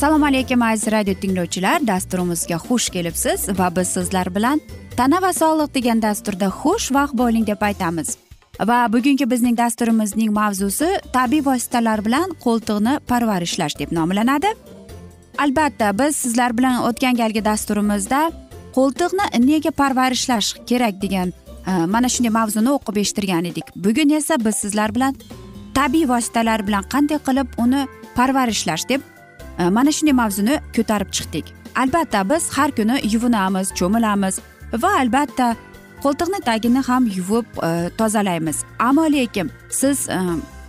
assalomu alaykum aziz radio tinglovchilar. Dasturimizga xush kelibsiz va biz sizlar bilan tana va sog'liq degan dasturda xush vaqt bo'ling deb aytamiz. Va bugungi bizning dasturimizning mavzusi tabiiy vositalar bilan qo'ltiqni parvarishlash deb nomlanadi. Albatta biz sizlar bilan o'tgan galgi dasturimizda qo'ltiqni nega parvarishlash kerak degan e, mana shunday mavzuni o'qib eshittirgan edik. Bugun esa biz sizlar bilan tabiiy vositalar bilan qanday qilib uni parvarishlash deb e, mana shunday mavzuni ko'tarib chiqdik. Albatta biz har kuni yuvinamiz cho'milamiz va albatta qo'ltiqni tagini ham yuvib e, tozalaymiz. Ammo lekin siz e,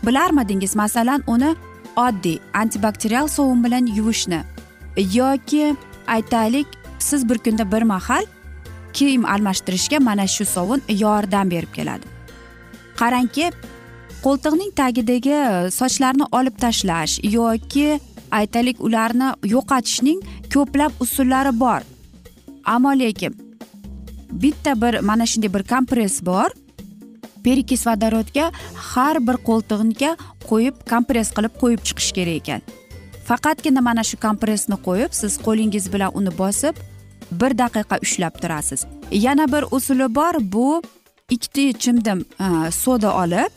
bilarmidingiz masalan uni oddiy antibakterial sovun bilan yuvishni yoki aytaylik siz bir kunda bir mahal kiyim almashtirishga mana shu sovun yordam berib keladi. Qarangki qo'ltiqning tagidagi sochlarni olib tashlash yoki aytaylik ularni yo'qotishning ko'plab usullari bor. Ammo lekin bitta bir mana shunday bir kompress bor. Perikis vodorodga har bir qo'ltiqga qo'yib kompress qilib qo'yib chiqish kerak ekan. Faqatgina mana shu kompressni qo'yib siz qo'lingiz bilan uni bosib bir daqiqa ushlab turasiz. Yana bir usuli bor bu ikkita chimdim e, soda olib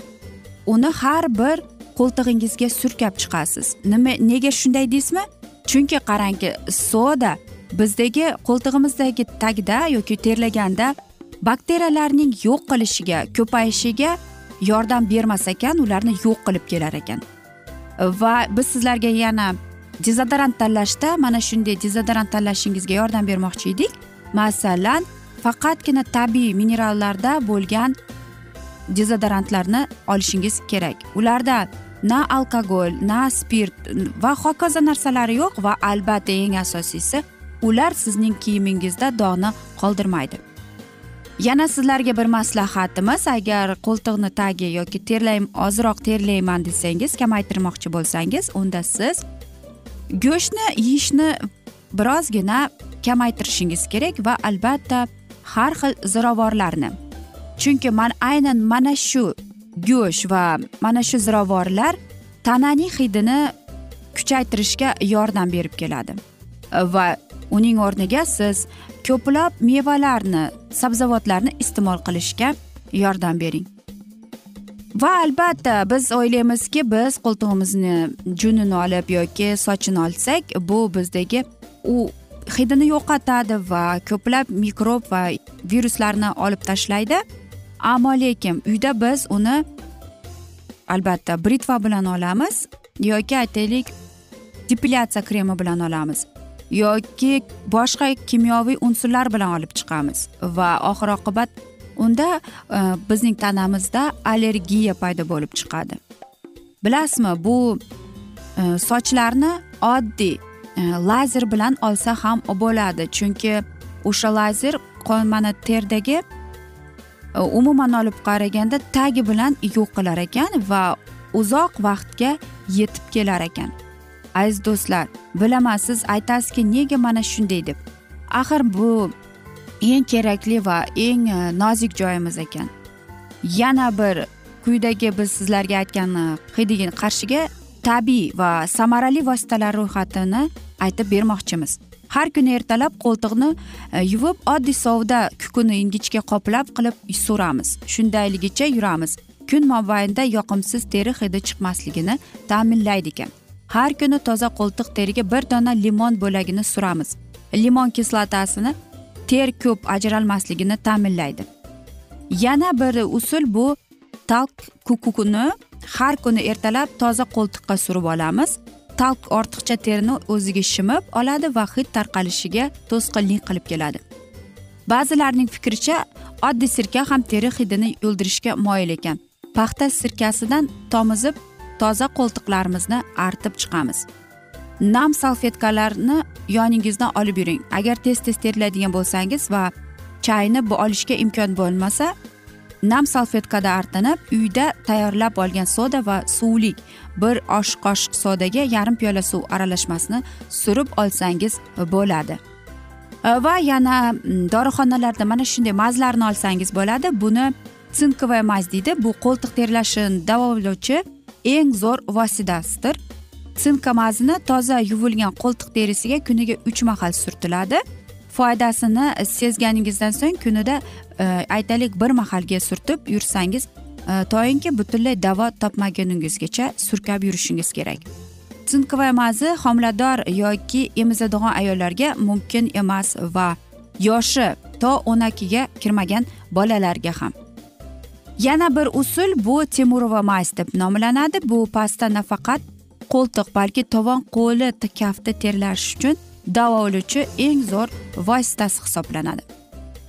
uni har bir qo'ltig'ingizga surkab chiqasiz. Nima nega shunday deysizmi? Chunki qarangki soda bizdagi qo'ltig'imizdagi tagida yoki terlaganda bakteriyalarning yo'q qilishiga ko'payishiga yordam bermas ekan ularni yo'q qilib kelar ekan. Va biz sizlarga yana dezodorant tanlashda mana shunday dezodorant tanlashingizga yordam bermoqchi edik. Masalan faqatgina tabiiy minerallarda bo'lgan dezodorantlarni olishingiz kerak. Ularda na alkogol na spirt va hokazo narsalari yo'q va albatta eng asosiysi ular sizning kiyimingizda dog'ni qoldirmaydi. Yana sizlarga bir maslahatimiz agar qo'ltiqni tagi yoki terlay ozroq terlayman desangiz kamaytirmoqchi bo'lsangiz unda siz go'shtni yeyishni birozgina kamaytirishingiz kerak va albatta har xil ziravorlarni. Chunki man aynan mana shu go'sht va mana shu ziravorlar tananing hidini kuchaytirishga yordam berib keladi. Va uning o'rniga siz ko'plab mevalarni sabzavotlarni iste'mol qilishga yordam bering. Va albatta biz o'ylaymizki biz qo'ltig'imizni junini olib yoki sochini olsak bu bizdagi u hidini yo'qotadi va ko'plab mikrob va viruslarni olib tashlaydi. Ammo lekin uyda biz uni albatta britva bilan olamiz yoki aytaylik depilyatsiya kremi bilan olamiz yoki boshqa kimyoviy unsurlar bilan olib chiqamiz va oxir oqibat unda e, bizning tanamizda allergiya paydo bo'lib chiqadi. Bilasizmi bu e, sochlarni oddiy e, lazer bilan olsa ham bo'ladi. Chunki o'sha lazer mana terdagi umuman olib qaraganda tagi bilan yo'q qilar ekan va uzoq vaqtga yetib kelar ekan. Aziz do'stlar bilaman siz aytasizki nega mana shunday deb. Axir bu eng kerakli va eng e, nozik joyimiz ekan. Yana bir quyidagi biz sizlarga aytgan e, qarshiga tabiiy va samarali vositalar ro'yxatini aytib bermoqchimiz. Har kuni ertalab qo'ltiqni e, yuvib oddiy sovda kukuni ingichka qoplab qilib suramiz shundayligicha yuramiz. Kun mobaynida yoqimsiz teri hidi chiqmasligini ta'minlaydi ekan. Har kuni toza qo'ltiq teriga bir dona limon bo'lagini suramiz limon kislotasini ter ko'p ajralmasligini ta'minlaydi. Yana bir usul bu talk kukuni har kuni ertalab toza qo'ltiqqa surib olamiz. Talk ortiqcha terini o'ziga shimib oladi va hid tarqalishiga to'sqinlik qilib keladi. Ba'zilarning fikricha oddiy sirka ham teri hidini o'ldirishga moyil ekan. Paxta sirkasidan tomizib toza qo'ltiqlarimizni artib chiqamiz. Nam salfetkalarni yoningizdan olib yuring. Agar tez tez terlaydigan bo'lsangiz va chayni olishga imkon bo'lmasa nam salfetkada artinib uyda tayyorlab olgan soda va suvlik bir osh qoshiq sodaga yarim piyola suv aralashmasini surib olsangiz bo'ladi. E, va yana dorixonalarda mana shunday mazlarni olsangiz bo'ladi. Buni sinkovая maz deydi. Bu qo'ltiq terlashini davolovchi eng zo'r vositasidir sinkomazni toza yuvilgan qo'ltiq terisiga kuniga uch mahal surtiladi. Foydasini sezganingizdan so'ng kunida e, aytaylik bir mahalga surtib yursangiz e, toinki butunlay davo topmaguningizgacha surkab yurishingiz kerak. Sinkovaya mazi homilador yoki emizadigan ayollarga mumkin emas va yoshi to o'n ikkiga kirmagan bolalarga ham. Yana bir usul bu temurova maz deb nomlanadi. Bu pasta nafaqat qo'ltiq balki tovon qo'li kafti terlash uchun davolovchi eng zo'r vositasi hisoblanadi.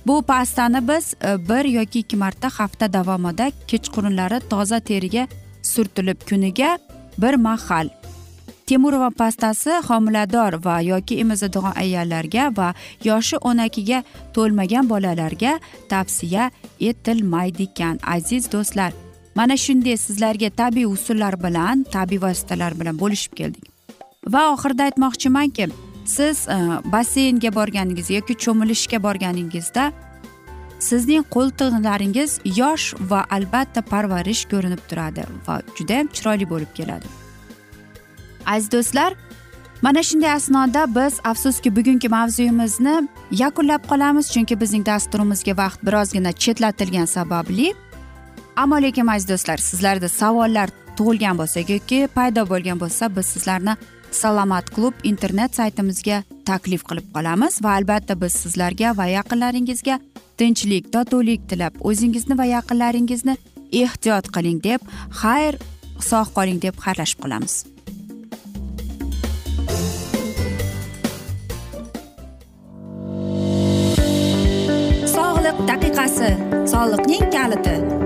Bu pastani biz e, bir yoki ikki marta hafta davomida kechqurunlari toza teriga surtilib kuniga bir mahal. Temurova pastasi homilador va yoki emizadigan ayollarga va yoshi o'n ikkiga to'lmagan bolalarga tavsiya etilmaydi ekan aziz do'stlar. Mana shunday sizlarga tabiiy usullar bilan tabiiy vositalar bilan bo'lishib keldik va oxirida aytmoqchimanki siz e, basseynga borganingiz yoki cho'milishga borganingizda sizning qo'ltiqlaringiz yosh va albatta parvarish ko'rinib turadi va judayam chiroyli bo'lib keladi. Aziz do'stlar mana shunday asnoda biz afsuski bugungi mavzuyimizni yakunlab qolamiz chunki bizning dasturimizga vaqt birozgina chetlatilgani sababli ammo lekin aziz do'stlar sizlarda savollar tug'ilgan bo'lsa yoki paydo bo'lgan bo'lsa biz sizlarni salomat klub internet saytimizga taklif qilib qolamiz va albatta biz sizlarga va yaqinlaringizga tinchlik totuvlik tilab o'zingizni va yaqinlaringizni ehtiyot qiling deb xayr sog' qoling deb xayrlashib qolamiz. Sog'liq daqiqasi. Soliqning kaliti.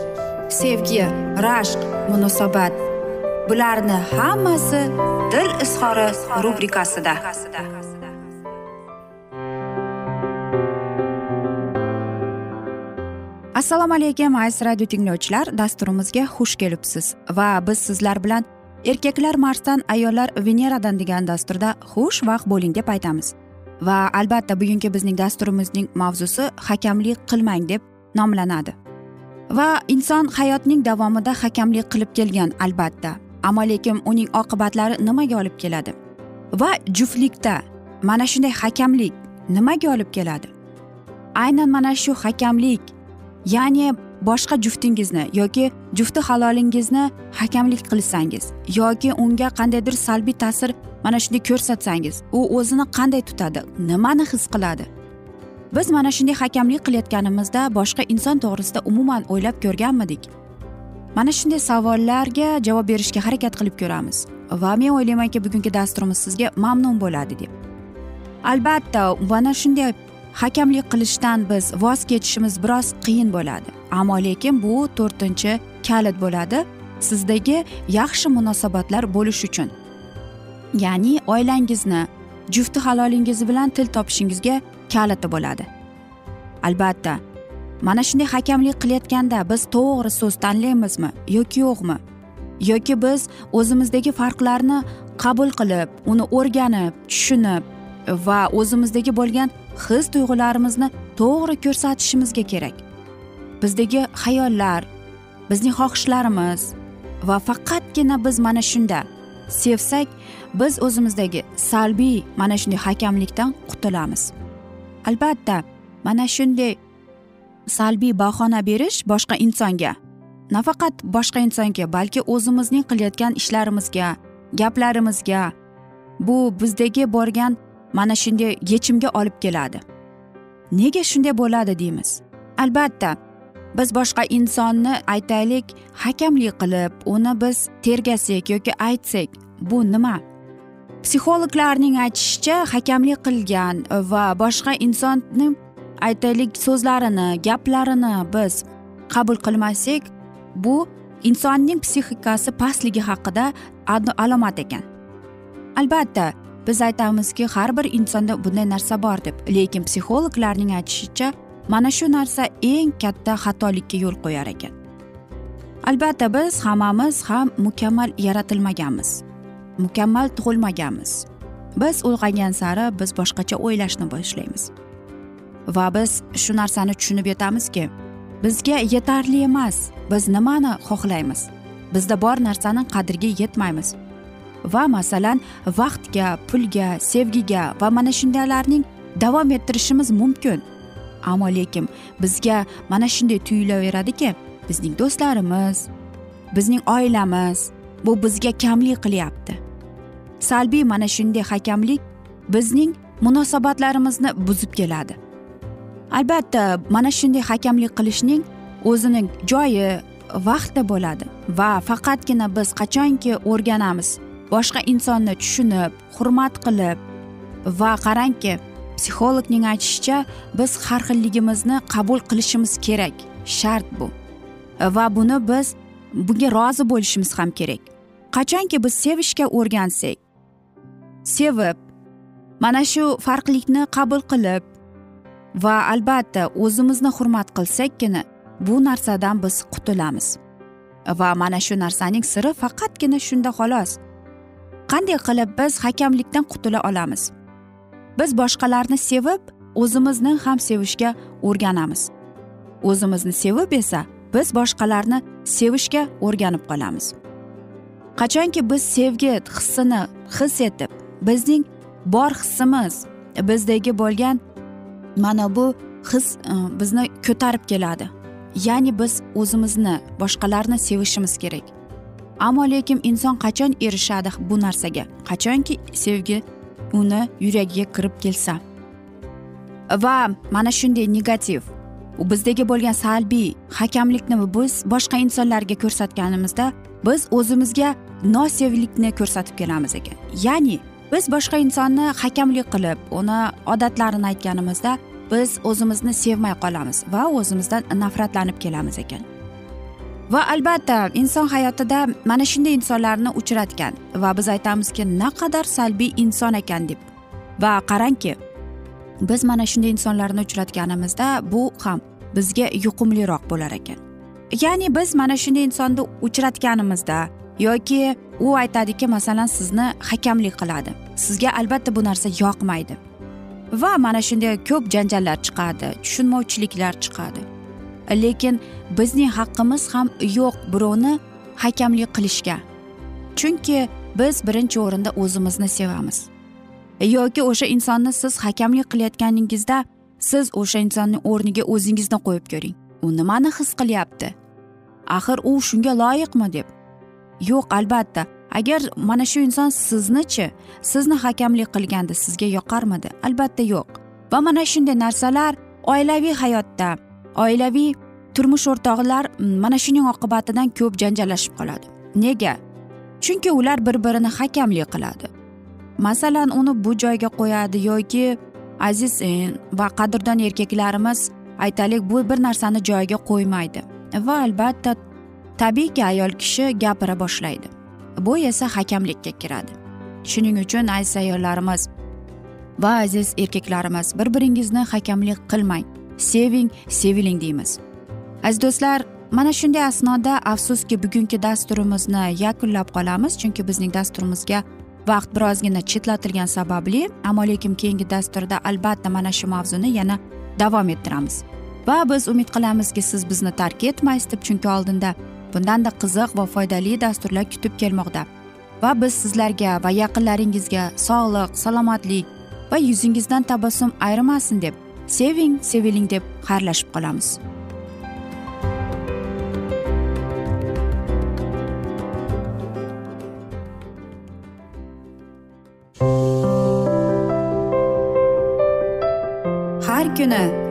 sevgi rashq munosabat. Bularni hammasi dil izhori rubrikasida. Assalomu alaykum aziz radio tinglovchilar. Dasturimizga xush kelibsiz. Va biz sizlar bilan erkaklar marsdan ayollar veneradan degan dasturda xush vaqt bo'ling deb aytamiz. Va albatta bugungi bizning dasturimizning mavzusi hakamlik qilmang deb nomlanadi. Va inson hayotning davomida hakamlik qilib kelgan albatta. Ammo lekin uning oqibatlari nimaga olib keladi? Va juftlikda mana shunday hakamlik nimaga olib keladi? Aynan mana shu hakamlik ya'ni boshqa juftingizni yoki jufti halolingizni hakamlik qilsangiz yoki unga qandaydir salbiy ta'sir mana shunday ko'rsatsangiz u o'zini qanday tutadi nimani his qiladi? Biz mana shunday hakamlik qilayotganimizda boshqa inson to'g'risida umuman o'ylab ko'rganmidik. Mana shunday savollarga javob berishga harakat qilib ko'ramiz va men o'ylaymanki bugungi dasturimiz sizga mamnun bo'ladi deb. Albatta mana shunday hakamlik qilishdan biz voz kechishimiz biroz qiyin bo'ladi ammo lekin bu to'rtinchi kalit bo'ladi sizdagi yaxshi munosabatlar bo'lishi uchun. Ya'ni oilangizni jufti halolingiz bilan til topishingizga kaliti bo'ladi. Albatta mana shunday hakamlik qilayotganda biz to'g'ri so'z tanlaymizmi yoki yo'qmi? Yoki biz o'zimizdagi farqlarni qabul qilib uni o'rganib tushunib va o'zimizdagi bo'lgan his tuyg'ularimizni to'g'ri ko'rsatishimizga kerak. Bizdagi xayollar bizning xohishlarimiz va faqatgina biz mana shunda sevsak biz o'zimizdagi salbiy mana shunday hakamlikdan qutulamiz. Albatta mana shunday salbiy bahona berish boshqa insonga nafaqat boshqa insonga balki o'zimizning qilayotgan ishlarimizga gaplarimizga bu bizdagi borgan mana shunday yechimga olib keladi. Nega shunday bo'ladi deymiz? Albatta biz boshqa insonni aytaylik hakamlik qilib uni biz tergasak yoki aytsak bu nima? Psixologlarning aytishicha hakamlik qilgan va boshqa insonni aytaylik so'zlarini gaplarini biz qabul qilmasak bu insonning psixikasi pastligi haqida alomat ekan. Albatta biz aytamizki har bir insonda bunday narsa bor deb lekin psixologlarning aytishicha mana shu narsa eng katta xatolikka yo'l qo'yar ekan. Albatta biz hammamiz ham mukammal yaratilmaganmiz. Mukammal tug'ilmaganmiz biz ulg'aygan sari biz boshqacha o'ylashni boshlaymiz. Va biz shu narsani tushunib yetamizki bizga yetarli emas biz nimani xohlaymiz? Bizda bor narsani qadriga yetmaymiz. Va masalan vaqtga pulga sevgiga va mana shundaylarning davom ettirishimiz mumkin. Ammo lekin bizga mana shunday tuyulaveradiki bizning do'stlarimiz bizning oilamiz bu bizga kamlik qilyapti. Salbiy mana shunday hakamlik bizning munosabatlarimizni buzib keladi. Albatta mana shunday hakamlik qilishning o'zining joyi vaqti bo'ladi va faqatgina biz qachonki o'rganamiz boshqa insonni tushunib hurmat qilib va qarangki psixologning aytishicha biz har xilligimizni qabul qilishimiz kerak shart bu. Va buni biz bunga rozi bo'lishimiz ham kerak. Qachonki biz sevishga o'rgansak sevib mana shu farqlikni qabul qilib va albatta o'zimizni hurmat qilsakkina bu narsadan biz qutulamiz. Va mana shu narsaning siri faqatgina shunda xolos. Qanday qilib biz hakamlikdan qutula olamiz? Biz boshqalarni sevib o'zimizni ham sevishga o'rganamiz. O'zimizni sevib esa biz boshqalarni sevishga o'rganib qolamiz. Qachonki biz sevgi hissini his etib bizning bor hissimiz bizdagi bo'lgan mana bu his e, bizni ko'tarib keladi. Ya'ni biz o'zimizni boshqalarni sevishimiz kerak. Ammo lekin inson qachon erishadi bu narsaga? Qachonki sevgi uni yuragiga kirib kelsa? Va mana shunday negativ bizdagi bo'lgan salbiy hakamlikni biz boshqa insonlarga ko'rsatganimizda biz o'zimizga nosevlikni ko'rsatib kelamiz ekan. Ya'ni biz boshqa insonni hakamlik qilib uni odatlarini aytganimizda biz o'zimizni sevmay qolamiz va o'zimizdan nafratlanib kelamiz ekan. Va albatta inson hayotida mana shunday insonlarni uchratgan va biz aytamizki naqadar salbiy inson ekan deb va qarangki biz mana shunday insonlarni uchratganimizda bu ham bizga yuqumliroq bo'lar ekan. Ya'ni biz mana shunday insonni uchratganimizda yoki u aytadiki masalan sizni hakamlik qiladi. Sizga albatta bu narsa yoqmaydi. Va mana shunday ko'p janjallar chiqadi tushunmovchiliklar chiqadi. Lekin bizning haqqimiz ham yo'q birovni hakamlik qilishga. Chunki biz birinchi o'rinda o'zimizni sevamiz. Yoki o'sha insonni siz hakamlik qilayotganingizda siz o'sha insonni o'rniga o'zingizni qo'yib ko'ring. U nimani his qilyapti? Axir u shunga loyiqmi deb? Yo'q albatta. Agar mana shu inson siznichi sizni hakamlik qilganda sizga yoqarmidi? Albatta yo'q. Va mana shunday narsalar oilaviy hayotda oilaviy turmush o'rtoqlar mm, mana shuning oqibatidan ko'p janjallashib qoladi. Nega? Chunki ular bir birini hakamlik qiladi. Masalan uni bu joyga qo'yadi yoki aziz eh, va qadrdon erkaklarimiz aytaylik bu bir narsani joyiga qo'ymaydi. Va albatta tabiiyki ayol kishi gapira boshlaydi. Bu esa hakamlikka kiradi. Shuning uchun aziz ayollarimiz va aziz erkaklarimiz bir biringizni hakamlik qilmang. Seving seviling deymiz. Aziz do'stlar mana shunday asnoda afsuski bugungi dasturimizni yakunlab qolamiz. Chunki bizning dasturimizga vaqt birozgina chetlatilgani sababli ammo lekin keyingi dasturda albatta mana shu mavzuni yana davom ettiramiz. Va biz umid qilamizki siz bizni tark etmaysiz deb chunki oldinda bundanda qiziq va foydali dasturlar kutib kelmoqda. Va biz sizlarga va yaqinlaringizga sog'lik salomatlik va yuzingizdan tabassum ayrimasin deb seving seviling deb xayrlashib qolamiz. Har kuni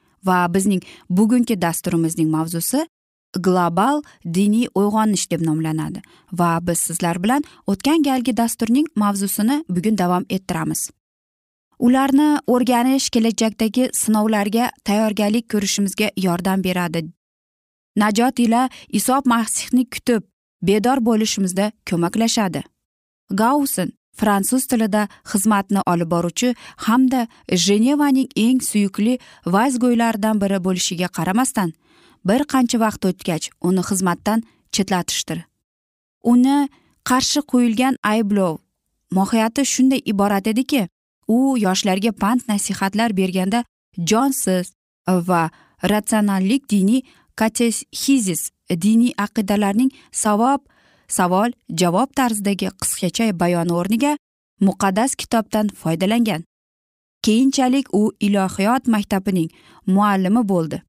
Va bizning bugungi dasturimizning mavzusi global diniy uyg'onish deb nomlanadi. Va biz sizlar bilan o'tgan galgi dasturning mavzusini bugun davom ettiramiz. Ularni o'rganish kelajakdagi sinovlarga tayyorgarlik ko'rishimizga yordam beradi. Najot ila iso masihni kutib bedor bo'lishimizda ko'maklashadi. Gausen fransuz tilida xizmatni olib boruvchi hamda jenevaning eng suyukli vazgo'ylaridan biri bo'lishiga qaramasdan bir qancha vaqt o'tgach uni xizmatdan chetlatishdir. Uni qarshi qo'yilgan ayblov mohiyati shunday iborat ediki u yoshlarga pand nasihatlar berganda jonsiz va ratsionallik diniy katexizis diniy aqidalarning savob savol javob tarzidagi qisqacha bayoni o'rniga muqaddas kitobdan foydalangan. Keyinchalik u ilohiyot maktabining muallimi bo'ldi.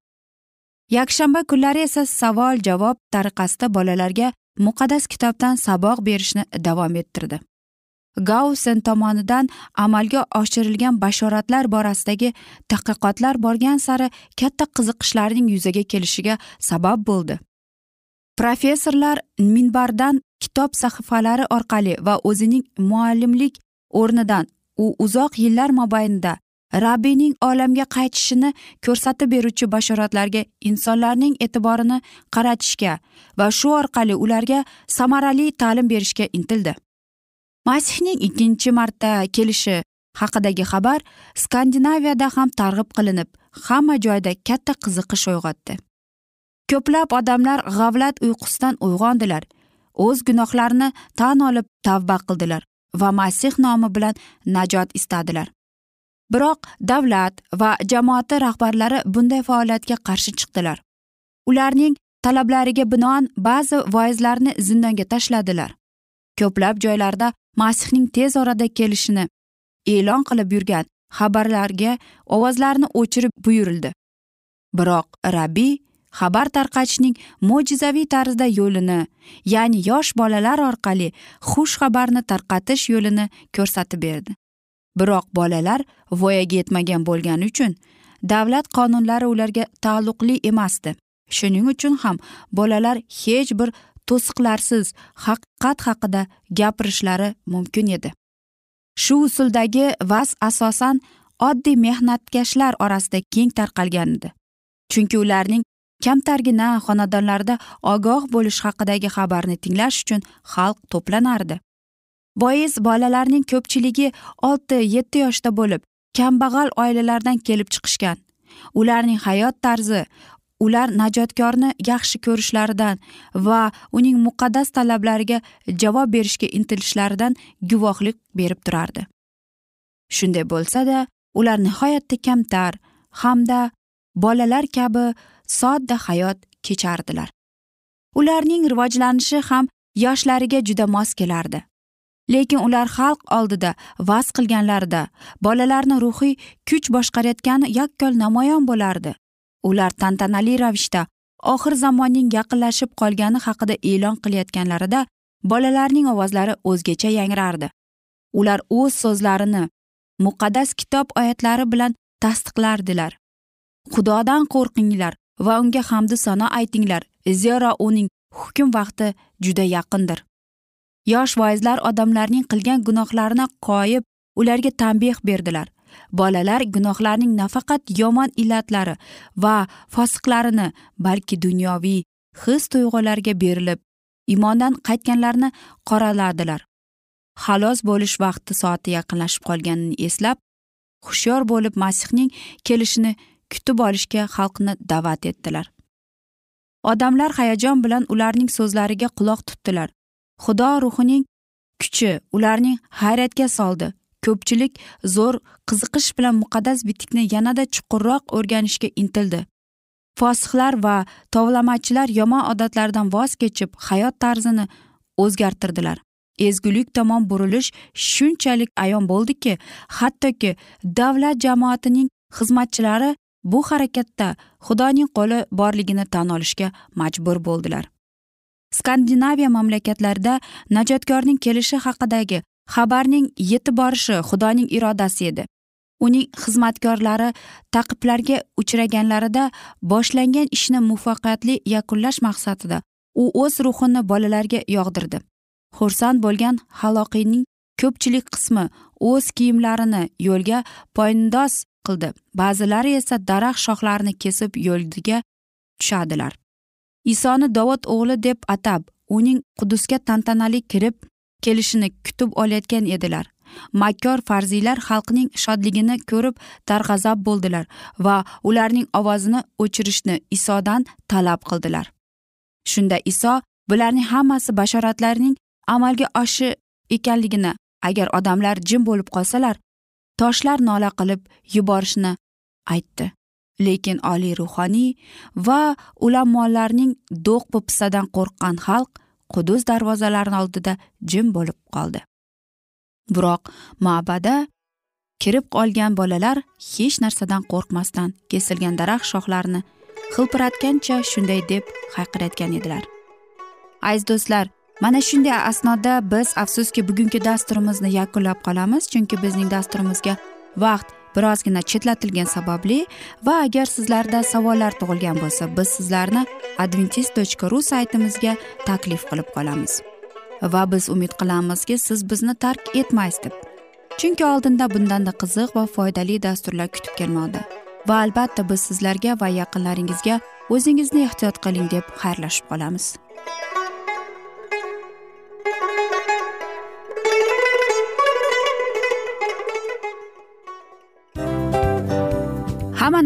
Yakshanba kunlari esa savol javob tariqasida bolalarga muqaddas kitobdan saboq berishni davom ettirdi. Gausen tomonidan amalga oshirilgan bashoratlar borasidagi tadqiqotlar borgan sari katta qiziqishlarning yuzaga kelishiga sabab bo'ldi. Professorlar minbardan kitob sahifalari orqali va o'zining muallimlik o'rnidan u uzoq yillar mobaynida rabbiyning olamga qaytishini ko'rsatib beruvchi bashoratlarga insonlarning e'tiborini qaratishga va shu orqali ularga samarali ta'lim berishga intildi. Masihning ikkinchi marta kelishi haqidagi xabar skandinaviyada ham targ'ib qilinib hamma joyda katta qiziqish uyg'otdi. Ko'plab odamlar g'avlat uyqusidan uyg'ondilar. O'z gunohlarini tan olib tavba qildilar va masih nomi bilan najot istadilar. Biroq davlat va jamoati rahbarlari bunday faoliyatga qarshi chiqdilar. Ularning talablariga binoan ba'zi voizlarni zindonga tashladilar. Ko'plab joylarda masihning tez orada kelishini e'lon qilib yurgan xabarlarga ovozlarni o'chirib buyurildi. Biroq rabbiy xabar tarqatishning mo'jizaviy tarzda yo'lini ya'ni yosh bolalar orqali xush xabarni tarqatish yo'lini ko'rsatib berdi. Biroq bolalar voyaga yetmagan bo'lgani uchun davlat qonunlari ularga taalluqli emasdi. Shuning uchun ham bolalar hech bir to'siqlarsiz haqiqat haqida gapirishlari mumkin edi. Shu usuldagi vaz asosan oddiy mehnatkashlar orasida keng tarqalgan edi. Chunki ularning kamtargina xonadonlarda ogoh bo'lish haqidagi xabarni tinglash uchun xalq to'planardi. Bois bolalarning ko'pchiligi olti yetti yoshda bo'lib kambag'al oilalardan kelib chiqishgan. Ularning hayot tarzi ular najotkorni yaxshi ko'rishlaridan va uning muqaddas talablariga javob berishga intilishlaridan guvohlik berib turardi. Shunday bo'lsada ular nihoyatda kamtar hamda bolalar kabi sodda hayot kechardilar. Ularning rivojlanishi ham yoshlariga juda mos kelardi. Lekin ular xalq oldida vaz qilganlarida bolalarni ruhiy kuch boshqarayotgani yakkol namoyon bo'lardi. Ular tantanali ravishda oxir zamonning yaqinlashib qolgani haqida e'lon qilayotganlarida bolalarning ovozlari o'zgacha yangrardi. Ular o'z so'zlarini muqaddas kitob oyatlari bilan tasdiqlardilar. Xudodan qo'rqinglar va unga hamdu sano aytinglar zero uning hukm vaqti juda yaqindir. Yosh voizlar odamlarning qilgan gunohlarini qoyib ularga tanbeh berdilar. Bolalar gunohlarning nafaqat yomon illatlari va fosiqlarini balki dunyoviy his tuyg'ularga berilib imondan qaytganlarni qoraladilar. Xalos bo'lish vaqti soati yaqinlashib qolganini eslab hushyor bo'lib masihning kelishini kutib olishga xalqni da'vat etdilar. Odamlar hayajon bilan ularning so'zlariga quloq tutdilar. Xudo ruhining kuchi ularning hayratga soldi. Ko'pchilik zo'r qiziqish bilan muqaddas bitikni yanada chuqurroq o'rganishga intildi. Fosihlar va tovlamachilar yomon odatlardan voz kechib hayot tarzini o'zgartirdilar. Ezgulik tomon burilish shunchalik ayon bo'ldiki hattoki davlat jamoatining xizmatchilari bu harakatda xudoning qo'li borligini tan olishga majbur bo'ldilar. Skandinaviya mamlakatlarida najotkorning kelishi haqidagi xabarning yetib borishi xudoning irodasi edi. Uning xizmatkorlari taqiblarga uchraganlarida boshlangan ishni muvaffaqiyatli yakunlash maqsadida u o'z ruhini bolalarga yog'dirdi. Xursand bo'lgan haloqiyning ko'pchilik qismi o'z kiyimlarini yo'lga poyndoz qildi. Ba'zilari esa daraxt shoxlarini kesib yo'ldiga tushadilar. Isoni dovud o'g'li deb atab uning qudusga tantanali kirib kelishini kutib olayotgan edilar. Makkor farziylar xalqning shodligini ko'rib darg'azab bo'ldilar va ularning ovozini o'chirishni isodan talab qildilar. Shunda iso bularning hammasi bashoratlarning amalga oshi ekanligini agar odamlar jim bo'lib qolsalar toshlar nola qilib yuborishni aytdi. Lekin oliy ruhoniy va ulamolarning do'q po'pisadan qo'rqqan xalq qudus darvozalarini oldida jim bo'lib qoldi. Biroq ma'bada kirib qolgan bolalar hech narsadan qo'rqmasdan kesilgan daraxt shoxlarini hilpiratgancha shunday deb hayqirayotgan edilar. Aziz do'stlar mana shunday asnoda biz afsuski bugungi dasturimizni yakunlab qolamiz chunki bizning dasturimizga vaqt birozgina chetlatilgani sababli va agar sizlarda savollar tug'ilgan bo'lsa biz sizlarni adventis tochka ru saytimizga taklif qilib qolamiz. Va biz umid qilamizki siz bizni tark etmaysiz deb. Chunki oldinda bundanda qiziq va foydali dasturlar kutib kelmoqda. Va albatta biz sizlarga va yaqinlaringizga o'zingizni ehtiyot qiling deb xayrlashib qolamiz.